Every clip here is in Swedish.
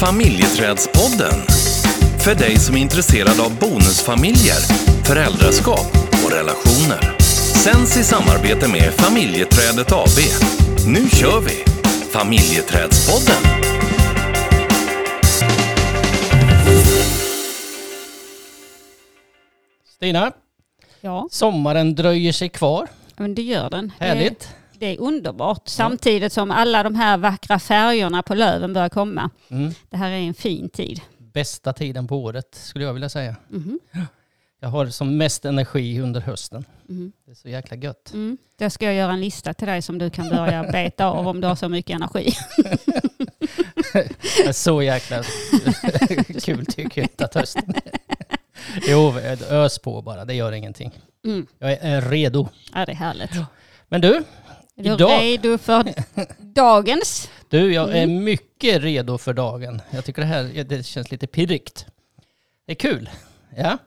Familjeträdspodden. För dig som är intresserad av bonusfamiljer, föräldraskap och relationer. Sänds i samarbete med Familjeträdet AB. Nu kör vi! Familjeträdspodden. Stina, Ja, sommaren dröjer sig kvar. men det gör den. Härligt. Det, är underbart. Samtidigt som alla de här vackra färgerna på löven börjar komma. Mm. Det här är en fin tid. Bästa tiden på året skulle jag vilja säga. Mhm. Jag har som mest energi under hösten. Mhm. Det är så jäkla gött. Mm. Där ska jag göra en lista till dig som du kan börja beta av om du har så mycket energi. Så jäkla kul tycker jag inte att hösten är. Jo, ös på bara. Det gör ingenting. Mm. Jag är redo. Ja, det är härligt. Men du, Är du Idag- redo för dagens? du jag är Mm. mycket redo för dagen. Jag tycker det här det känns lite pirrigt. Det är kul. Ja.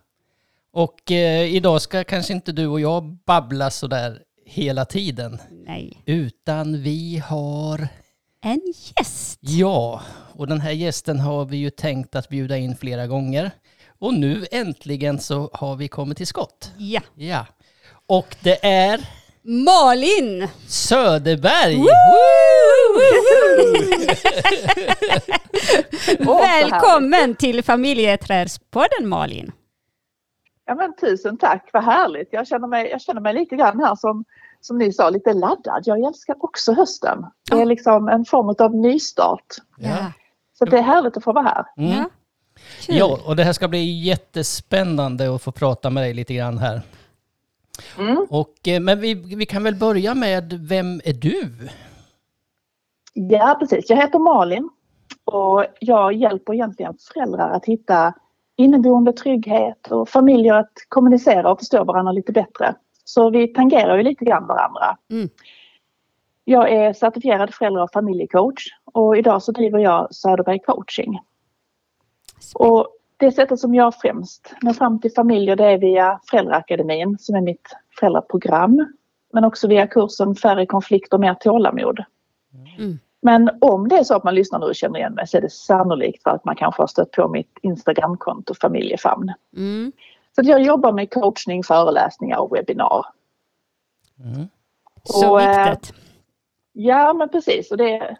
Och eh, idag ska kanske inte du och jag babbla sådär hela tiden. Nej. Utan vi har, En gäst. ja, och den här gästen har vi ju tänkt att bjuda in flera gånger. Och nu äntligen så har vi kommit till skott. Ja. Ja. Och det är Malin! Söderberg! Välkommen till familjeträdspodden Malin. Ja, men tusen tack, vad härligt. Jag känner mig, jag känner mig lite grann här som, som ni sa, lite laddad. Jag älskar också hösten. Det är liksom en form av nystart. Ja. Så det är härligt att få vara här. Mm. Ja. Och det här ska bli jättespännande att få prata med dig lite grann här. Mm. Och, eh, men vi, vi kan väl börja med, vem är du? Ja, precis. Jag heter Malin och jag hjälper egentligen föräldrar att hitta inneboende trygghet och familjer att kommunicera och förstå varandra lite bättre. Så vi tangerar ju lite grann varandra. Mm. Jag är certifierad föräldrar och familjecoach och idag så driver jag Söderberg coaching. Och det sättet som jag främst når fram till familjer det är via Föräldraakademin som är mitt föräldraprogram. Men också via kursen Färre konflikter, mer tålamod. Mm. Men om det är så att man lyssnar nu och känner igen mig så är det sannolikt för att man kanske har stött på mitt Instagramkonto Familjefamn. Mm. Så att jag jobbar med coachning, föreläsningar och webbinar. Mm. Så Och, eh, viktigt. Ja men precis och det,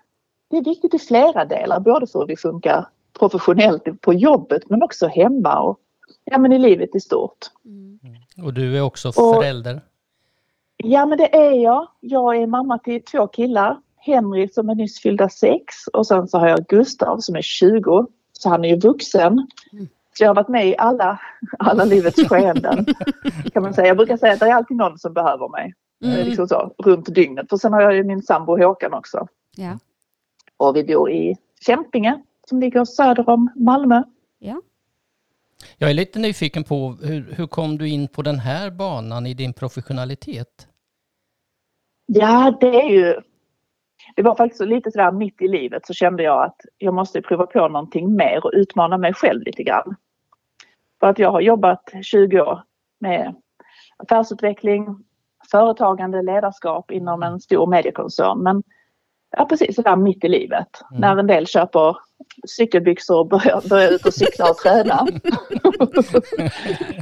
det är viktigt i flera delar, både för hur vi funkar professionellt på jobbet men också hemma och ja, men i livet i stort. Mm. Och du är också Och- förälder. Ja men det är jag. Jag är mamma till två killar. Henry som är nyss fyllda sex och sen så har jag Gustav som är 20. Så han är ju vuxen. Mm. Så jag har varit med i alla, alla livets skeenden. Kan man säga. Jag brukar säga att det är alltid någon som behöver mig. Mm. Eh, Liksom så, runt dygnet. För sen har jag ju min sambo Håkan också. Ja. Och vi bor i Kämpinge som ligger söder om Malmö. Ja. Jag är lite nyfiken på, hur, hur kom du in på den här banan i din professionalitet? Ja, det är ju... Det var faktiskt så lite sådär mitt i livet så kände jag att jag måste prova på någonting mer och utmana mig själv lite grann. För att jag har jobbat 20 år med affärsutveckling, företagande, ledarskap inom en stor mediekoncern. Men ja, precis sådär mitt i livet. Mm. När en del köper cykelbyxor och börjar, börjar ut och cykla och träna.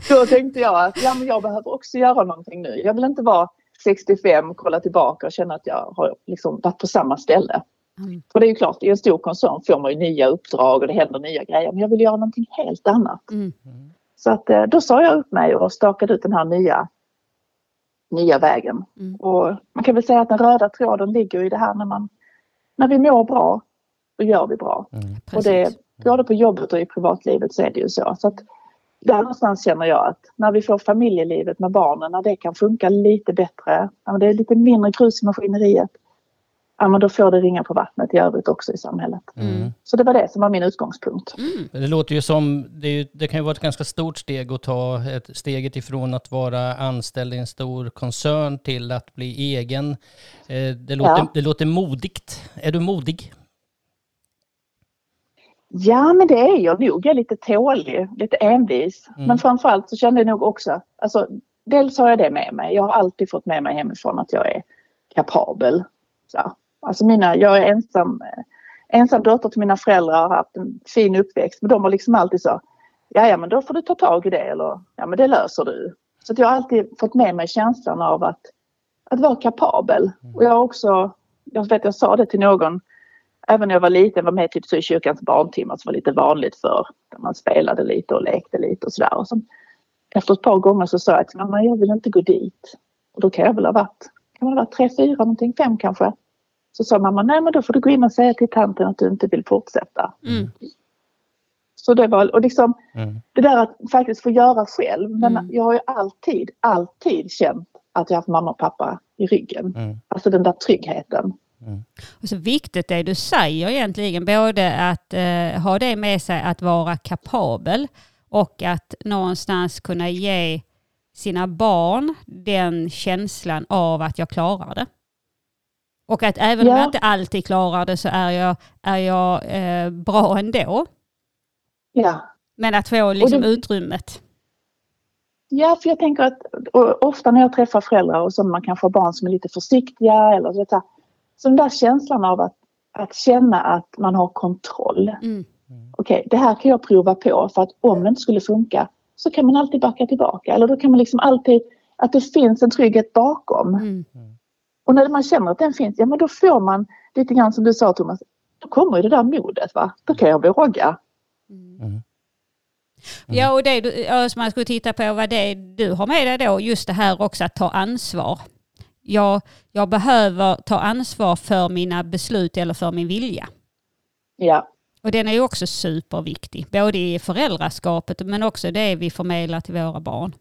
Då tänkte jag att ja, men jag behöver också göra någonting nu. Jag vill inte vara 65, kolla tillbaka och känna att jag har liksom varit på samma ställe. Mm. För det är ju klart, i en stor koncern får man ju nya uppdrag och det händer nya grejer. Men jag vill göra någonting helt annat. Mm. Så att, eh, då sa jag upp mig och stakade ut den här nya, nya vägen. Mm. Och man kan väl säga att den röda tråden ligger i det här när, man, när vi mår bra, då gör vi bra. Mm. Och det, både på jobbet och i privatlivet så är det ju så. så att där någonstans känner jag att när vi får familjelivet med barnen, när det kan funka lite bättre, men det är lite mindre grus i maskineriet, ja, men då får det ringa på vattnet i övrigt också i samhället. Mm. Så det var det som var min utgångspunkt. Mm. Det låter ju som, det, ju, det kan ju vara ett ganska stort steg att ta ett steget ifrån att vara anställd i en stor koncern till att bli egen. Eh, Det låter, Ja. det låter modigt. Är du modig? Ja, men det är jag nog. Jag är lite tålig, lite envis. Mm. Men framförallt så kände jag nog också, alltså dels har jag det med mig. Jag har alltid fått med mig hemifrån att jag är kapabel. Så. Alltså mina, jag är ensam, ensam dotter till mina föräldrar har haft en fin uppväxt men de var liksom alltid så, ja ja men då får du ta tag i det eller ja men det löser du. Så jag har alltid fått med mig känslan av att, att vara kapabel. Och jag har också, jag vet jag sa det till någon, även när jag var liten, var med typ så i kyrkans barntimmar som var lite vanligt för där man spelade lite och lekte lite och sådär. Och så, efter ett par gånger så sa jag till mamma, jag vill inte gå dit. Och då kan jag väl ha varit, kan man ha varit tre, fyra någonting, fem kanske. Så sa mamma, nej men då får du gå in och säga till tanten att du inte vill fortsätta. Mm. Så det var, och liksom Mm. det där att faktiskt få göra själv. Men Mm. jag har ju alltid, alltid känt att jag haft mamma och pappa i ryggen. Mm. Alltså den där tryggheten. Och så viktigt det du säger egentligen, både att eh, ha det med sig att vara kapabel och att någonstans kunna ge sina barn den känslan av att jag klarar det. Och att även om Ja. jag inte alltid klarar det så är jag, är jag eh, bra ändå. Ja. Men att få liksom det- utrymmet. Ja, för jag tänker att ofta när jag träffar föräldrar och som man kanske har barn som är lite försiktiga eller så, så den där känslan av att, att känna att man har kontroll. Mm. Okej, det här kan jag prova på för att om det inte skulle funka så kan man alltid backa tillbaka eller då kan man liksom alltid att det finns en trygghet bakom. Mm. Och när man känner att den finns, ja men då får man lite grann som du sa Thomas, då kommer ju det där modet va. Då kan jag våga. Ja, och det du, ja, som man skulle titta på vad det du har med dig då, just det här också att ta ansvar. Jag, jag behöver ta ansvar för mina beslut eller för min vilja. Ja, Och den är ju också superviktig, både i föräldraskapet men också det vi förmedlar till våra barn.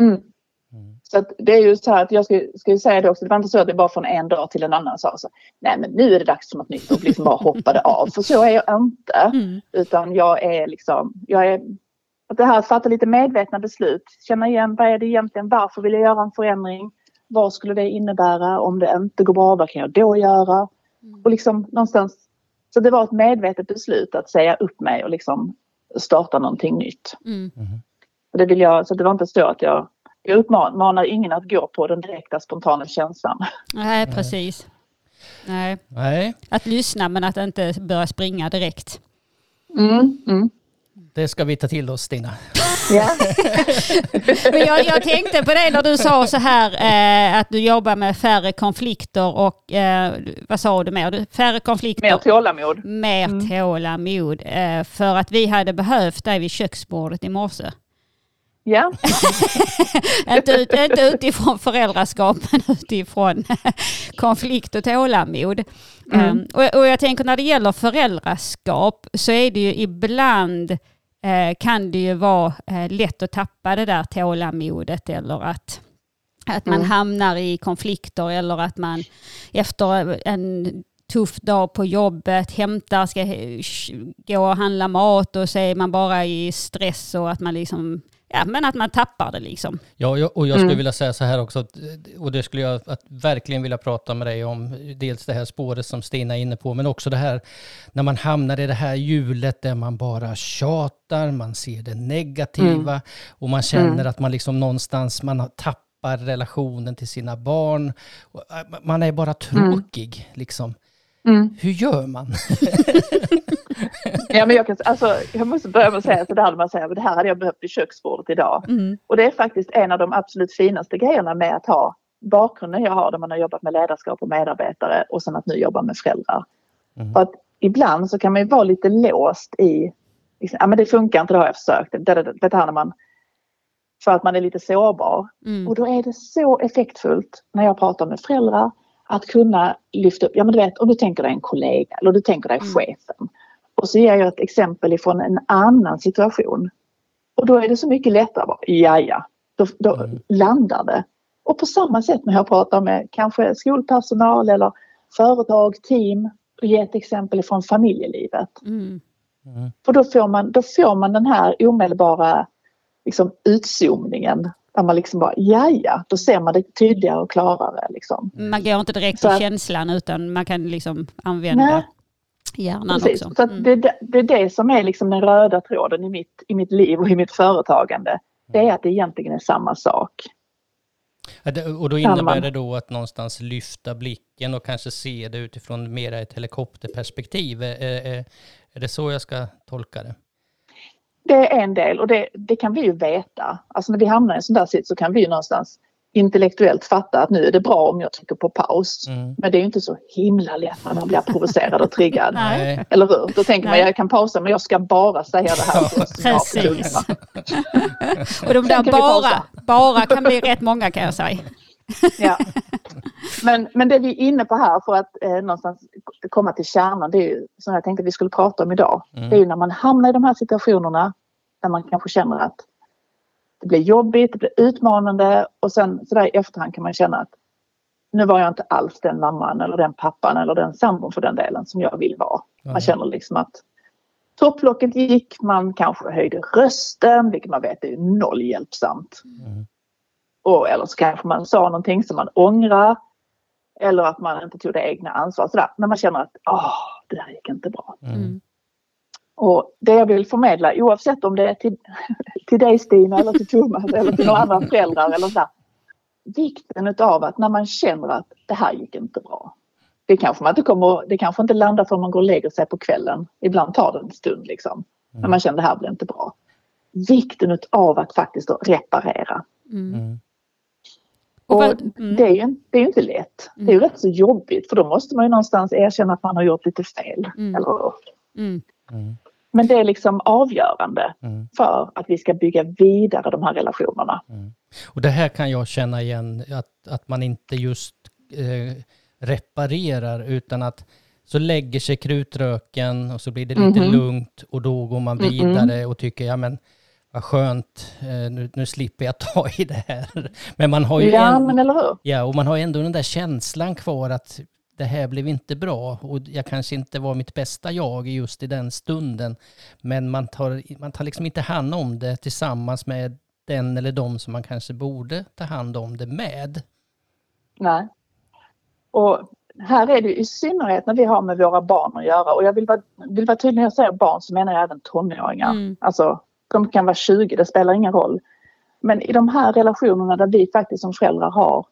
Mm. Så att det är ju så här att jag ska, ju säga det också, det var inte så att det bara från en dag till en annan sa så nej men nu är det dags för något nytt och liksom bara hoppade av. För så är jag inte. Mm. Utan jag är liksom, jag är, att det här att fatta lite medvetna beslut, känna igen vad är det egentligen, varför vill jag göra en förändring? Vad skulle det innebära om det inte går bra, vad kan jag då göra? Och liksom någonstans, så det var ett medvetet beslut att säga upp mig och liksom starta någonting nytt. Mm. Och det vill jag, så det var inte så att jag, jag uppmanar ingen att gå på den direkta spontana känslan. Nej, precis. Nej. Nej, Att lyssna men att inte börja springa direkt. Mm, mm. det ska vi ta till oss Stina. Ja. Men jag, jag tänkte på det när du sa så här eh, att du jobbar med färre konflikter och eh, vad sa du mer? Färre konflikter. Mer tålamod. mer Mm. tålamod. Eh, för att vi hade behövt dig vid köksbordet i morse. Ja, inte, ut, inte utifrån föräldraskap men utifrån konflikt och tålamod. Mm. Um, och, och jag tänker när det gäller föräldraskap så är det ju ibland kan det ju vara eh, lätt att tappa det där tålamodet eller att att man Mm. hamnar i konflikter eller att man efter en tuff dag på jobbet hämtar, ska gå och handla mat och så är man bara i stress och att man liksom, ja men att man tappar det liksom. Ja, och jag skulle Mm. vilja säga så här också, och det skulle jag att verkligen vilja prata med dig om, dels det här spåret som Stina är inne på, men också det här när man hamnar i det här hjulet där man bara tjatar, man ser det negativa och man känner Mm. att man liksom någonstans, man har tappar relationen till sina barn. Äh, Man är bara tråkig liksom. Mm. Hur gör man? ja men jag, kan, alltså, jag måste börja med att säga så det hade man säga, men det här hade jag behövt vid köksbordet idag. Mm. Och det är faktiskt en av de absolut finaste grejerna med att ha bakgrunden jag har där man har jobbat med ledarskap och medarbetare och sen att nu jobba med föräldrar. Mm. För att ibland så kan man ju vara lite låst i, liksom, ja men det funkar inte, det har jag försökt. Det, det, det, det här när man, för att man är lite sårbar. Mm. Och då är det så effektfullt när jag pratar med föräldrar att kunna lyfta upp, ja men du vet om du tänker dig en kollega eller du tänker dig Mm. chefen. Och så ger jag ett exempel ifrån en annan situation. Och då är det så mycket lättare bara, ja ja, då, då Mm. landar det. Och på samma sätt när jag pratar med kanske skolpersonal eller företag, team och ge ett exempel ifrån familjelivet. Mm. För då får man, då får man den här omedelbara liksom, utzoomningen. Där man liksom bara, ja ja, då ser man det tydligare och klarare. Liksom. Man går inte direkt Så till känslan utan man kan liksom använda Nej. hjärnan Precis. också. Så att Mm. det, det, det är det som är liksom den röda tråden i mitt, i mitt liv och i mitt företagande. Det är att det egentligen är samma sak. Och då innebär det då att någonstans lyfta blicken och kanske se det utifrån mer ett helikopterperspektiv. Är det så jag ska tolka det? Det är en del och det, det kan vi ju veta. Alltså när vi hamnar i en sån där sits så kan vi ju någonstans intellektuellt fatta att nu är det bra om jag trycker på paus. Mm. Men det är ju inte så himla lätt när man blir provocerad och triggad. Nej. Eller hur? Då tänker Nej. man jag kan pausa men jag ska bara säga det här. Precis. och de där bara, bara kan bli rätt många kan jag säga. Ja. men, men det vi är inne på här för att eh, någonstans komma till kärnan, det är ju som jag tänkte vi skulle prata om idag. Mm. Det är ju när man hamnar i de här situationerna där man kanske känner att det blir jobbigt, det blir utmanande och sen så där i efterhand kan man känna att nu var jag inte alls den mamman eller den pappan eller den sambon för den delen som jag vill vara. Man känner liksom att topplocket gick, man kanske höjde rösten, vilket man vet är noll hjälpsamt. Mm. Och, eller så kanske man sa någonting som man ångrar. Eller att man inte tog det egna ansvaret. Sådär. Men man känner att oh, det där gick inte bra. Mm. Och det jag vill förmedla oavsett om det är till, till dig Stina eller till Thomas eller till några andra föräldrar eller så. Vikten utav att när man känner att det här gick inte bra. Det kanske, man inte kommer, det kanske inte landar förrän man går och lägger sig på kvällen. Ibland tar det en stund liksom. Mm. När man känner att det här blir inte bra. Vikten utav att faktiskt reparera. Mm. Mm. Och mm. det är ju det är inte lätt. Det är ju rätt så jobbigt för då måste man ju någonstans erkänna att man har gjort lite fel. Mm. Eller mm. Men det är liksom avgörande mm. för att vi ska bygga vidare de här relationerna. Mm. Och det här kan jag känna igen, att, att man inte just eh, reparerar utan att så lägger sig krutröken och så blir det lite mm. lugnt och då går man vidare och tycker ja men vad skönt, eh, nu, nu slipper jag ta i det här. Men man har ju ja, en, men eller hur? Ja, och man har ändå den där känslan kvar att det här blev inte bra och jag kanske inte var mitt bästa jag just i den stunden. Men man tar, man tar liksom inte hand om det tillsammans med den eller de som man kanske borde ta hand om det med. Nej. Och här är det i synnerhet när vi har med våra barn att göra och jag vill vara, vill vara tydlig när jag säger barn så menar jag även tonåringar. Mm. Alltså de kan vara 20, det spelar ingen roll. Men i de här relationerna där vi faktiskt som föräldrar har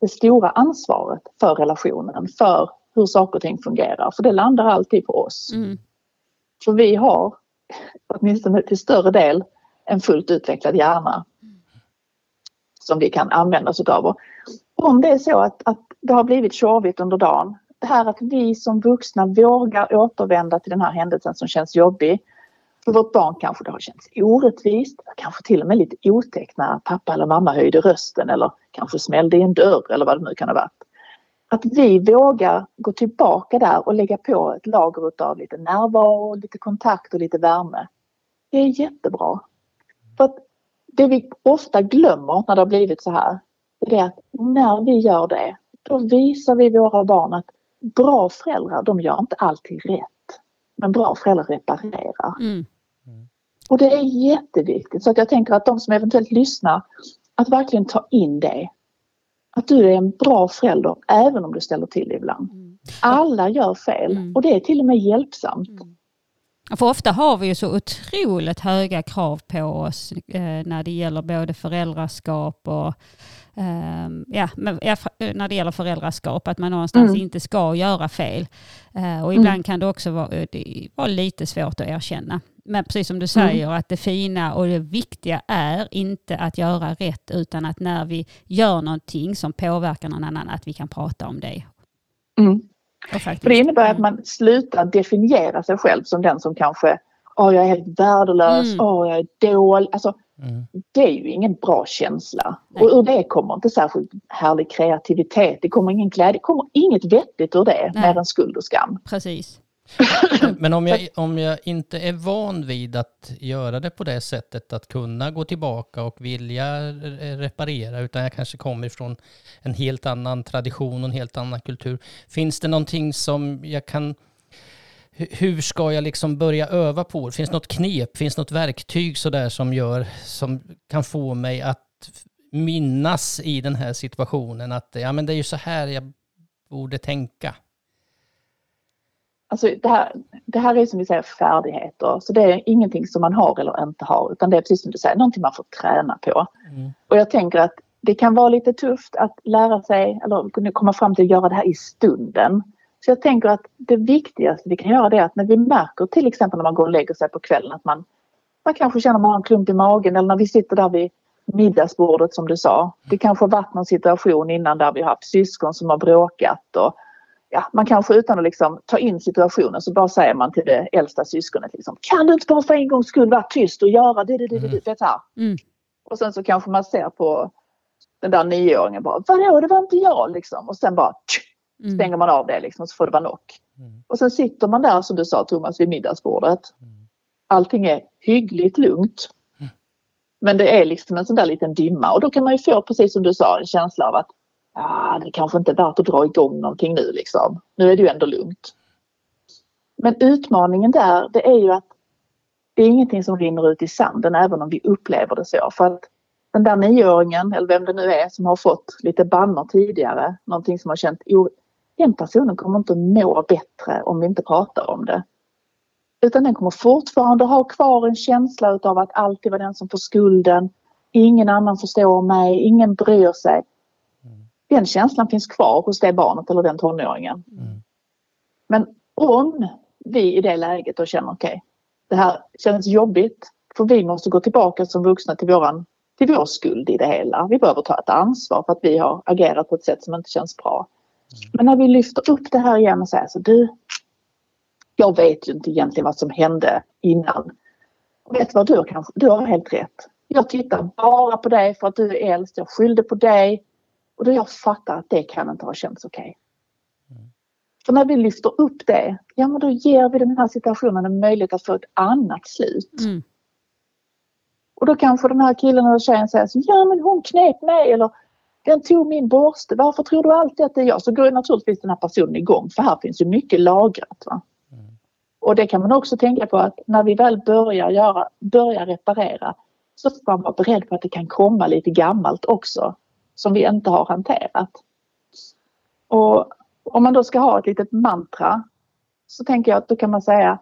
det stora ansvaret för relationen, för hur saker och ting fungerar. För det landar alltid på oss. Mm. För vi har, åtminstone till större del, en fullt utvecklad hjärna som vi kan använda oss utav. om det är så att, att det har blivit tjorvigt under dagen, det här att vi som vuxna vågar återvända till den här händelsen som känns jobbig för vårt barn kanske det har känts orättvist, kanske till och med lite otäckt när pappa eller mamma höjde rösten eller kanske smällde i en dörr eller vad det nu kan ha varit. Att vi vågar gå tillbaka där och lägga på ett lager av lite närvaro, lite kontakt och lite värme. Det är jättebra. För att det vi ofta glömmer när det har blivit så här, det är att när vi gör det, då visar vi våra barn att bra föräldrar, de gör inte alltid rätt. Men bra föräldrar reparerar. Mm. Och det är jätteviktigt så att jag tänker att de som eventuellt lyssnar att verkligen ta in det. Att du är en bra förälder även om du ställer till ibland. Mm. Alla gör fel mm. och det är till och med hjälpsamt. Mm. För ofta har vi ju så otroligt höga krav på oss eh, när det gäller både föräldraskap och Ehm, ja, men, ja, när det gäller föräldraskap, att man någonstans mm. inte ska göra fel. Uh, och ibland mm. kan det också vara, eh, det vara lite svårt att erkänna. Men precis som du säger, mm. att det fina och det viktiga är inte att göra rätt, utan att när vi gör någonting som påverkar någon annan, att vi kan prata om det. Mm. För det innebär att man slutar definiera sig själv som den som kanske åh jag är helt värdelös, mm. åh jag är dålig. Alltså, mm. Det är ju ingen bra känsla. Nej. Och ur det kommer inte särskilt härlig kreativitet. Det kommer ingen glädje, det kommer inget vettigt ur det, Nej. mer än skuld och skam. Precis. Men om jag, om jag inte är van vid att göra det på det sättet, att kunna gå tillbaka och vilja reparera, utan jag kanske kommer från en helt annan tradition och en helt annan kultur. Finns det någonting som jag kan hur ska jag liksom börja öva på det? Finns något knep, finns något verktyg sådär som gör, som kan få mig att minnas i den här situationen att ja men det är ju så här jag borde tänka. Alltså det här, det här är som vi säger färdigheter, så det är ingenting som man har eller inte har utan det är precis som du säger, någonting man får träna på. Mm. Och jag tänker att det kan vara lite tufft att lära sig eller komma fram till att göra det här i stunden. Så jag tänker att det viktigaste vi kan göra det är att när vi märker till exempel när man går och lägger sig på kvällen att man, man kanske känner man har en klump i magen eller när vi sitter där vid middagsbordet som du sa. Det kanske har varit någon situation innan där vi har haft syskon som har bråkat och ja, man kanske utan att liksom ta in situationen så bara säger man till det äldsta syskonet liksom, kan du inte bara för en gångs skull vara tyst och göra det, det, det, det, det här. Mm. Och sen så kanske man ser på den där nioåringen bara, vadå det var inte jag liksom och sen bara tsch, Mm. stänger man av det liksom så får det vara nog. Mm. Och sen sitter man där som du sa Thomas vid middagsbordet. Mm. Allting är hyggligt lugnt. Mm. Men det är liksom en sån där liten dimma och då kan man ju få precis som du sa en känsla av att ah, det kanske inte är värt att dra igång någonting nu liksom. Nu är det ju ändå lugnt. Men utmaningen där det är ju att det är ingenting som rinner ut i sanden även om vi upplever det så. För att den där nioåringen eller vem det nu är som har fått lite bannor tidigare, någonting som har känt den personen kommer inte att må bättre om vi inte pratar om det. Utan den kommer fortfarande ha kvar en känsla utav att alltid vara den som får skulden. Ingen annan förstår mig, ingen bryr sig. Den känslan finns kvar hos det barnet eller den tonåringen. Mm. Men om vi i det läget då känner okej, det här känns jobbigt för vi måste gå tillbaka som vuxna till, våran, till vår skuld i det hela. Vi behöver ta ett ansvar för att vi har agerat på ett sätt som inte känns bra. Men när vi lyfter upp det här igen och säger så du, jag vet ju inte egentligen vad som hände innan. Och vet vad, du kanske, du har helt rätt. Jag tittar bara på dig för att du är äldst, jag skyllde på dig. Och då jag fattar att det kan inte ha känts okej. För när vi lyfter upp det, ja men då ger vi den här situationen en möjlighet att få ett annat slut. Mm. Och då kanske den här killen eller tjejen säger så, ja men hon knep mig eller den tog min borste, varför tror du alltid att det är jag? Så går ju naturligtvis den här personen igång för här finns ju mycket lagrat. Va? Och det kan man också tänka på att när vi väl börjar, göra, börjar reparera så ska man vara beredd på att det kan komma lite gammalt också som vi inte har hanterat. Och om man då ska ha ett litet mantra så tänker jag att då kan man säga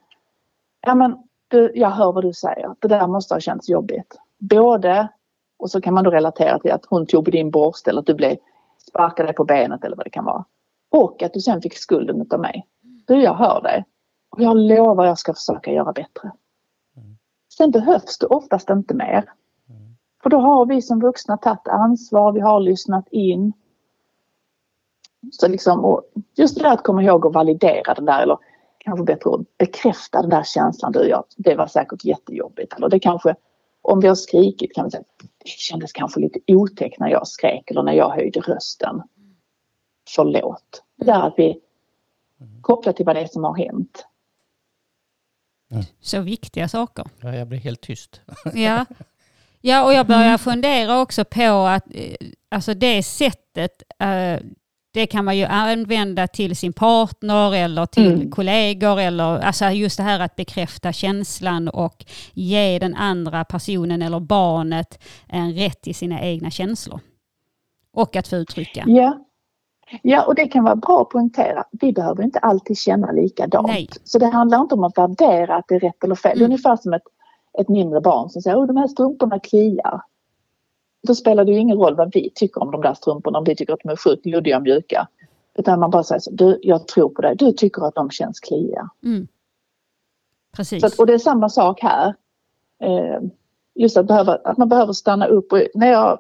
Ja men du, jag hör vad du säger. Det där måste ha känts jobbigt. Både, och så kan man då relatera till att hon tog på din borste eller att du blev sparkade dig på benet eller vad det kan vara. Och att du sen fick skulden utav mig. Du, jag hör dig. Och jag lovar jag ska försöka göra bättre. Sen behövs det oftast inte mer. För då har vi som vuxna tagit ansvar, vi har lyssnat in. Så liksom, och just det där att komma ihåg och validera den där eller kanske bättre att bekräfta den där känslan. Du, ja, det var säkert jättejobbigt. Eller det kanske, om vi har skrikit kan vi säga det kändes kanske lite otäckt när jag skrek eller när jag höjde rösten. Förlåt. Det där att vi kopplar till vad det är som har hänt. Så viktiga saker. Ja, jag blir helt tyst. Ja. ja, och jag börjar fundera också på att eh, alltså det sättet, eh, det kan man ju använda till sin partner eller till Mm. kollegor eller alltså just det här att bekräfta känslan och ge den andra personen eller barnet en rätt till sina egna känslor. Och att få uttrycka. Ja. ja, och det kan vara bra att poängtera. Vi behöver inte alltid känna likadant. Nej. Så det handlar inte om att värdera att det är rätt eller fel. Mm. ungefär som ett, ett mindre barn som säger att de här strumporna kliar. Då spelar det ju ingen roll vad vi tycker om de där strumporna, om vi tycker att de är sjukt luddiga och mjuka. Utan man bara säger så, du, jag tror på dig, du tycker att de känns kliar. Mm. Precis. Så att, och det är samma sak här. Eh, just att, behöva, att man behöver stanna upp. Och när jag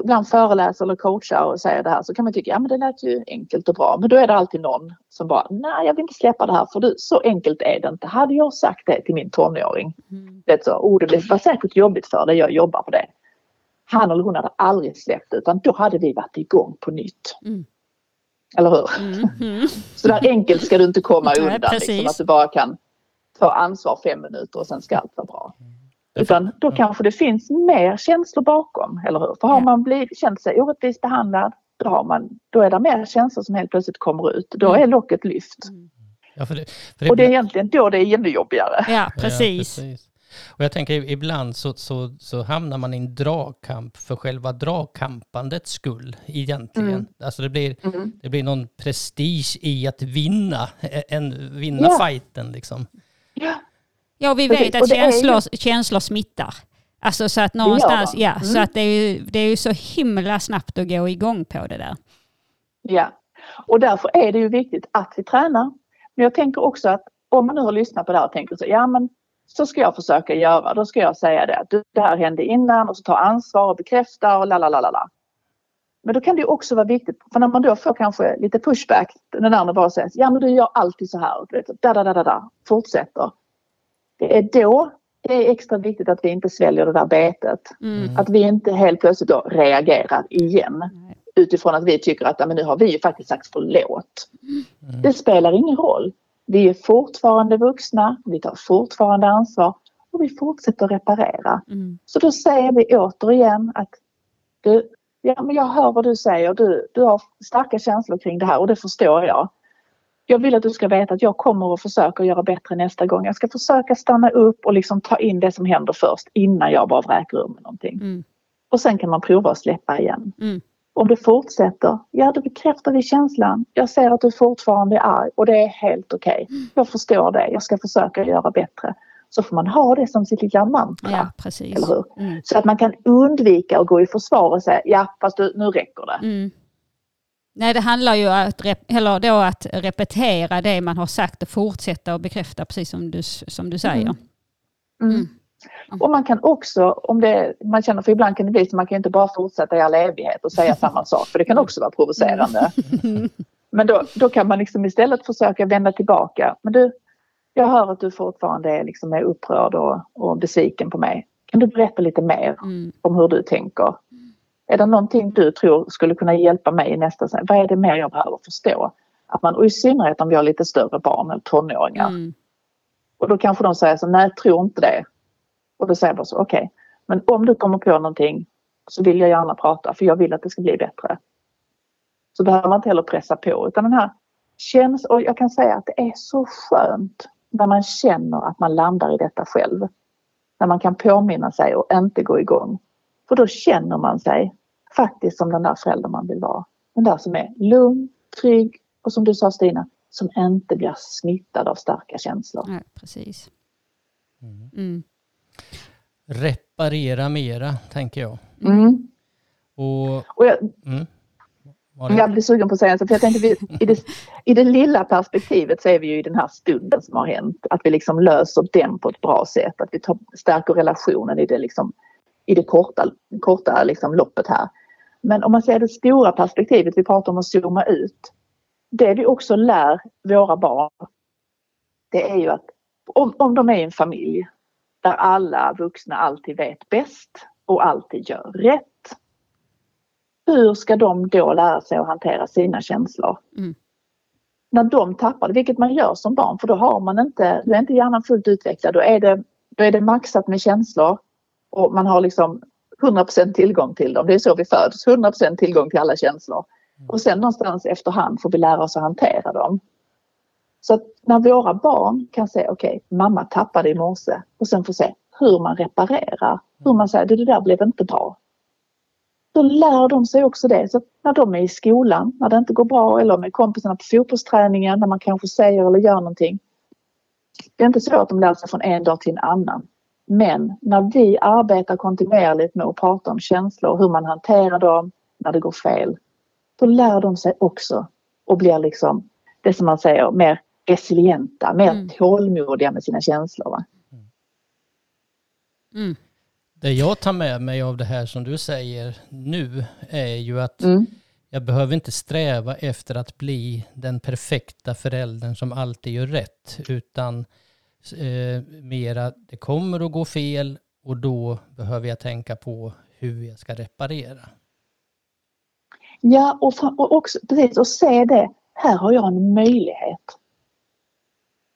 ibland föreläser eller coachar och säger det här så kan man tycka ja men det lät ju enkelt och bra. Men då är det alltid någon som bara nej jag vill inte släppa det här för du, så enkelt är det inte. Hade jag sagt det till min tonåring. Mm. Det, så, oh, det var säkert jobbigt för dig, jag jobbar på det. Han eller hon hade aldrig släppt utan då hade vi varit igång på nytt. Mm. Eller hur? Mm. Mm. Så där enkelt ska du inte komma Nej, undan. precis. Liksom, att du bara kan ta ansvar fem minuter och sen ska allt vara bra. Utan då kanske det finns mer känslor bakom, eller hur? För har Ja. man blivit, känt sig orättvist behandlad, då, har man, då är det mer känslor som helt plötsligt kommer ut. Då Mm. är locket lyft. Ja, för det, för Och det är egentligen då det är ännu jobbigare. Ja, Ja, precis. Och jag tänker ibland så, så, så hamnar man i en dragkamp för själva dragkampandets skull egentligen. Mm. Alltså det blir, Mm. det blir någon prestige i att vinna, en, vinna Ja. fighten liksom. Ja, vi Precis, vet att och det är ju- känslor, känslor smittar. Alltså så att någonstans, ja, mm. så att det är, ju, det är ju så himla snabbt att gå igång på det där. Ja, och därför är det ju viktigt att vi tränar. Men jag tänker också att om man nu har lyssnat på det här och tänker så, ja men så ska jag försöka göra. Då ska jag säga det att det här hände innan och så ta ansvar och bekräfta och la la la la. Men då kan det också vara viktigt, för när man då får kanske lite pushback, den andra bara säger ja men du gör alltid så här, da, da, da, da, da, fortsätter. Det är då det är extra viktigt att vi inte sväljer det där betet. Mm. Att vi inte helt plötsligt då reagerar igen. Mm. Utifrån att vi tycker att men nu har vi ju faktiskt sagt förlåt. Mm. Det spelar ingen roll. Vi är fortfarande vuxna, vi tar fortfarande ansvar och vi fortsätter reparera. Mm. Så då säger vi återigen att du, ja, men jag hör vad du säger, du, du har starka känslor kring det här och det förstår jag. Jag vill att du ska veta att jag kommer att försöka göra bättre nästa gång. Jag ska försöka stanna upp och liksom ta in det som händer först innan jag bara vräker ur med någonting. Mm. Och sen kan man prova att släppa igen. Mm. Om det fortsätter, ja då bekräftar vi känslan. Jag ser att du fortfarande är arg och det är helt okej. Okay. Mm. Jag förstår det, jag ska försöka göra bättre. Så får man ha det som sitt lilla mantra. Ja, precis. Eller hur? Mm. Så att man kan undvika att gå i försvar och säga ja fast du, nu räcker det. Mm. Nej, det handlar ju att, eller då att repetera det man har sagt och fortsätta och bekräfta precis som du, som du säger. Mm. Mm. Och man kan också, om det, man känner för ibland kan det bli så man kan inte bara fortsätta i all evighet och säga samma sak för det kan också vara provocerande. Mm. Men då, då kan man liksom istället försöka vända tillbaka. Men du, jag hör att du fortfarande är, liksom är upprörd och, och besviken på mig. Kan du berätta lite mer mm. om hur du tänker? Är det någonting du tror skulle kunna hjälpa mig i nästa Vad är det mer jag behöver förstå? Att man, och i synnerhet om vi har lite större barn eller tonåringar. Mm. Och då kanske de säger så, nej tror inte det. Och då säger jag bara så, okej, okay, men om du kommer på någonting så vill jag gärna prata för jag vill att det ska bli bättre. Så behöver man inte heller pressa på utan den här känns, och jag kan säga att det är så skönt när man känner att man landar i detta själv. När man kan påminna sig och inte gå igång. För då känner man sig faktiskt som den där föräldern man vill vara. Den där som är lugn, trygg och som du sa Stina, som inte blir smittad av starka känslor. Ja, precis. Mm. Mm. Reparera mera, tänker jag. Mm. Och, och jag, mm. Jag blir sugen på att säga en sak. Jag tänker i, det, I det lilla perspektivet så är vi ju i den här stunden som har hänt. Att vi liksom löser den på ett bra sätt. Att vi tar, stärker relationen i det, liksom, i det korta, korta liksom loppet här. Men om man ser det stora perspektivet, vi pratar om att zooma ut. Det vi också lär våra barn, det är ju att om, om de är i en familj där alla vuxna alltid vet bäst och alltid gör rätt hur ska de då lära sig att hantera sina känslor? Mm. När de tappar det, vilket man gör som barn, för då har man inte, då är inte hjärnan fullt utvecklad. Då är det, då är det maxat med känslor och man har liksom 100% tillgång till dem. Det är så vi föds, 100% tillgång till alla känslor. Mm. Och sen någonstans efterhand får vi lära oss att hantera dem. Så att när våra barn kan säga okej, okay, mamma tappade i morse och sen få se hur man reparerar. Hur man säger, det där blev inte bra då lär de sig också det. Så när de är i skolan, när det inte går bra eller med kompisarna på fotbollsträningen, när man kanske säger eller gör någonting. Det är inte så att de lär sig från en dag till en annan. Men när vi arbetar kontinuerligt med att prata om känslor, hur man hanterar dem när det går fel, då lär de sig också och blir liksom det som man säger mer resilienta, mer mm. tålmodiga med sina känslor. Mm. Det jag tar med mig av det här som du säger nu är ju att mm. jag behöver inte sträva efter att bli den perfekta föräldern som alltid gör rätt, utan eh, mera det kommer att gå fel och då behöver jag tänka på hur jag ska reparera. Ja, och, och också precis och se det. Här har jag en möjlighet.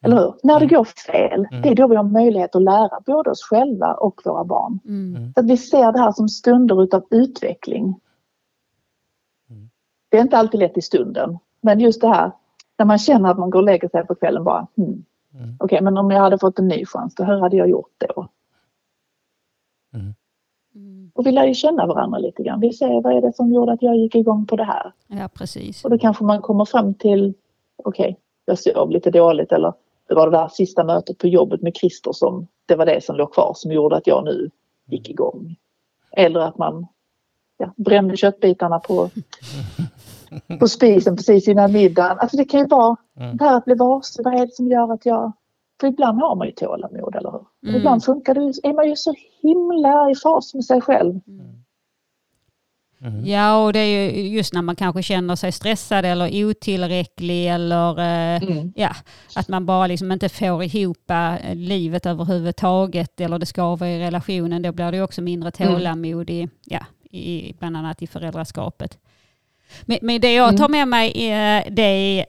Eller hur? När det mm. går fel, mm. det är då vi har möjlighet att lära både oss själva och våra barn. Mm. mm. Så att vi ser det här som stunder utav utveckling. Mm. Det är inte alltid lätt i stunden, men just det här när man känner att man går och lägger sig på kvällen bara hmm. Mm. Okej, okay, men om jag hade fått en ny chans, då hur hade jag gjort då? Och vi lär ju känna varandra lite grann. Vi ser vad är det som gjorde att jag gick igång på det här? Ja, precis. Och då kanske man kommer fram till, okej, okay, jag sov lite dåligt eller det var det där sista mötet på jobbet med Christer som det var det som låg kvar som gjorde att jag nu gick igång. Eller att man ja, brände köttbitarna på, på spisen precis innan middagen. Alltså det kan ju vara Mm. det här att bli varse, vad är det som gör att jag... För ibland har man ju tålamod, eller hur? Mm. Ibland funkar det, är man ju så himla i fas med sig själv. Mm. Ja, och det är ju just när man kanske känner sig stressad eller otillräcklig eller eh, Mm. ja, att man bara liksom inte får ihop eh, livet överhuvudtaget eller det skaver i relationen. Då blir det också mindre Mm. tålamod i, ja, i, bland annat i föräldraskapet. Men, men det jag Mm. tar med mig eh, det är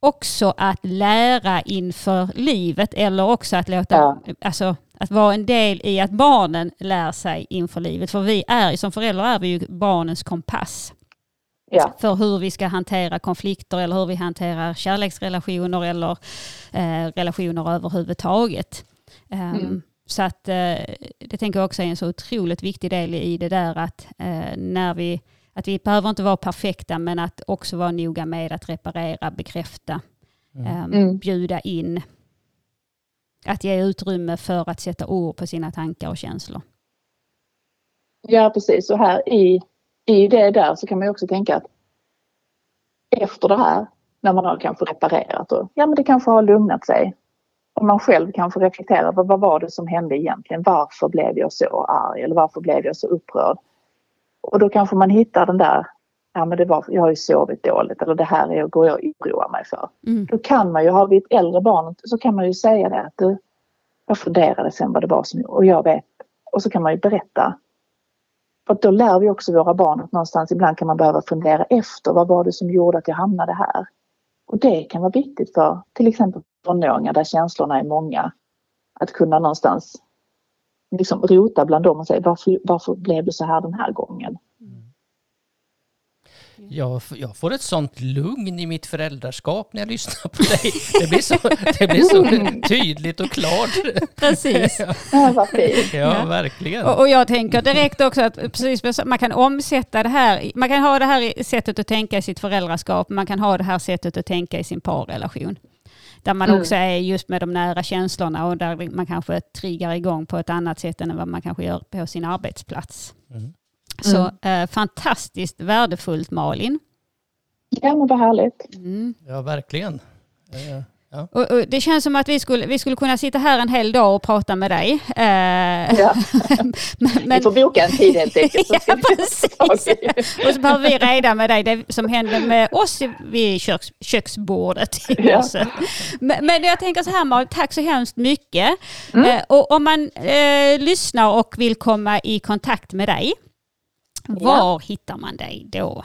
också att lära inför livet eller också att låta, Ja. alltså att vara en del i att barnen lär sig inför livet. För vi är som föräldrar är vi ju barnens kompass Ja. för hur vi ska hantera konflikter eller hur vi hanterar kärleksrelationer eller eh, relationer överhuvudtaget. Um, Mm. Så att eh, det tänker jag också är en så otroligt viktig del i det där att eh, när vi att vi behöver inte vara perfekta men att också vara noga med att reparera, bekräfta, Mm. bjuda in. Att ge utrymme för att sätta ord på sina tankar och känslor. Ja, precis. Och här i, i det där så kan man ju också tänka att efter det här, när man har kanske reparerat och ja, men det kanske har lugnat sig. Och man själv kanske reflekterar vad, vad var det som hände egentligen? Varför blev jag så arg eller varför blev jag så upprörd? Och då kanske man hittar den där, ja men det var, jag har ju sovit dåligt eller det här är, går jag och oroar mig för. Mm. Då kan man ju, har vi ett äldre barn så kan man ju säga det att du, jag funderade sen vad det var som, och jag vet. Och så kan man ju berätta. För då lär vi också våra barn att någonstans ibland kan man behöva fundera efter vad var det som gjorde att jag hamnade här. Och det kan vara viktigt för till exempel tonåringar där känslorna är många. Att kunna någonstans liksom rota bland dem och säga varför, varför blev det så här den här gången? Jag, f- jag får ett sånt lugn i mitt föräldraskap när jag lyssnar på dig. Det blir så, det blir så tydligt och klart. Precis. Ja. Ja, verkligen. Och, och jag tänker direkt också att precis, man kan omsätta det här. Man kan ha det här sättet att tänka i sitt föräldraskap. Man kan ha det här sättet att tänka i sin parrelation. Där man Mm. också är just med de nära känslorna och där man kanske triggar igång på ett annat sätt än vad man kanske gör på sin arbetsplats. Mm. Så eh, fantastiskt värdefullt Malin. Ja men vad härligt. Mm. Ja, verkligen. Ja. Och, och det känns som att vi skulle, vi skulle kunna sitta här en hel dag och prata med dig. Eh, Ja. men, Vi får boka en tid helt enkelt. Ja, vi precis. Och så behöver vi reda med dig det som hände med oss vid köks, köksbordet i Ja. Men, men jag tänker så här Malin, tack så hemskt mycket. Mm. Eh, och om man eh, lyssnar och vill komma i kontakt med dig, var hittar man dig då?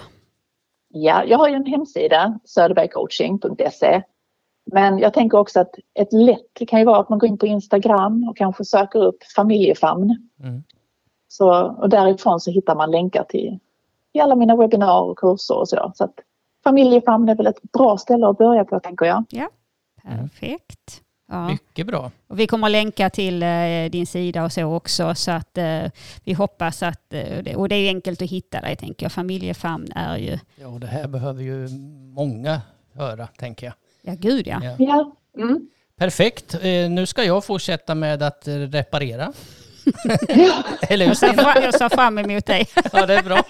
Ja, jag har ju en hemsida, söderbergcoaching.se. Men jag tänker också att ett lätt kan ju vara att man går in på Instagram och kanske söker upp familjefamn. Mm. Så, och därifrån så hittar man länkar till, till alla mina webbinarier och kurser och så. Så att familjefamn är väl ett bra ställe att börja på tänker jag. Perfekt. Ja. Mycket bra. Och vi kommer att länka till eh, din sida och så också så att eh, vi hoppas att, eh, och det är enkelt att hitta dig tänker jag, familjefamn är ju, Ja, det här behöver ju många höra, tänker jag. Ja gud ja. Ja. Ja, mm. Perfekt. Eh, Nu ska jag fortsätta med att eh, reparera. ja. Eller hur fram, jag ser fram emot dig. Ja, det är bra.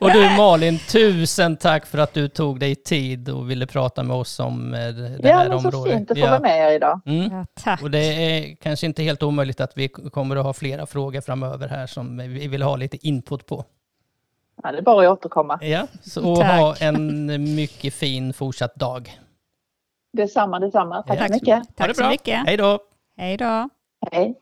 Och du Malin, tusen tack för att du tog dig tid och ville prata med oss om eh, det ja här men så området. fint att få vara med er idag. Mm. Ja, tack. Och det är kanske inte helt omöjligt att vi kommer att ha flera frågor framöver här som vi vill ha lite input på. Ja, det är bara att återkomma. Ja, så och Tack. ha en mycket fin fortsatt dag. Detsamma, detsamma. Tack Ja. så mycket. Tack så mycket. Hej då! Hej då. Hej.